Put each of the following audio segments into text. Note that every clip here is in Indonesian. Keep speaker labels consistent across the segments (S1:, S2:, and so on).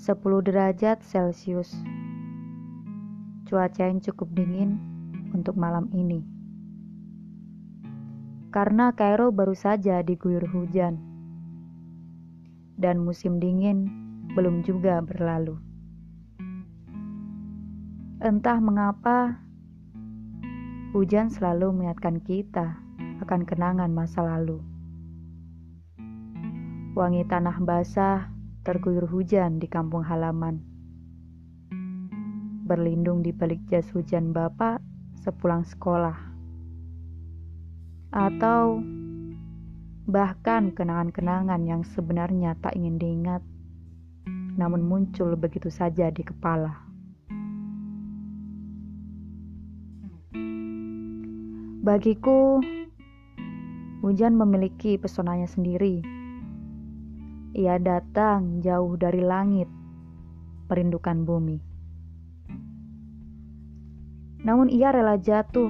S1: 10 derajat Celcius. Cuaca yang cukup dingin untuk malam ini. Karena Kairo baru saja diguyur hujan. Dan musim dingin belum juga berlalu. Entah mengapa hujan selalu mengingatkan kita akan kenangan masa lalu. Wangi tanah basah terguyur hujan di kampung halaman berlindung di balik jas hujan bapak sepulang sekolah. Atau bahkan kenangan-kenangan yang sebenarnya tak ingin diingat, namun muncul begitu saja di kepala. Bagiku, hujan memiliki pesonanya sendiri. Ia datang jauh dari langit, perindukan bumi. Namun ia rela jatuh,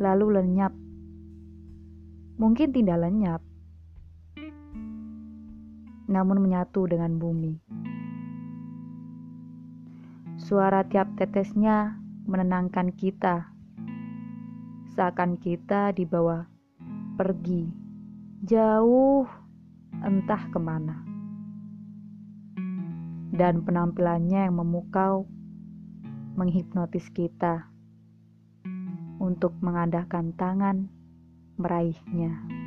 S1: lalu lenyap. Mungkin tidak lenyap, namun menyatu dengan bumi. Suara tiap tetesnya menenangkan kita, seakan kita dibawa pergi jauh entah ke mana. Dan penampilannya yang memukau menghipnotis kita untuk mengadakan tangan meraihnya.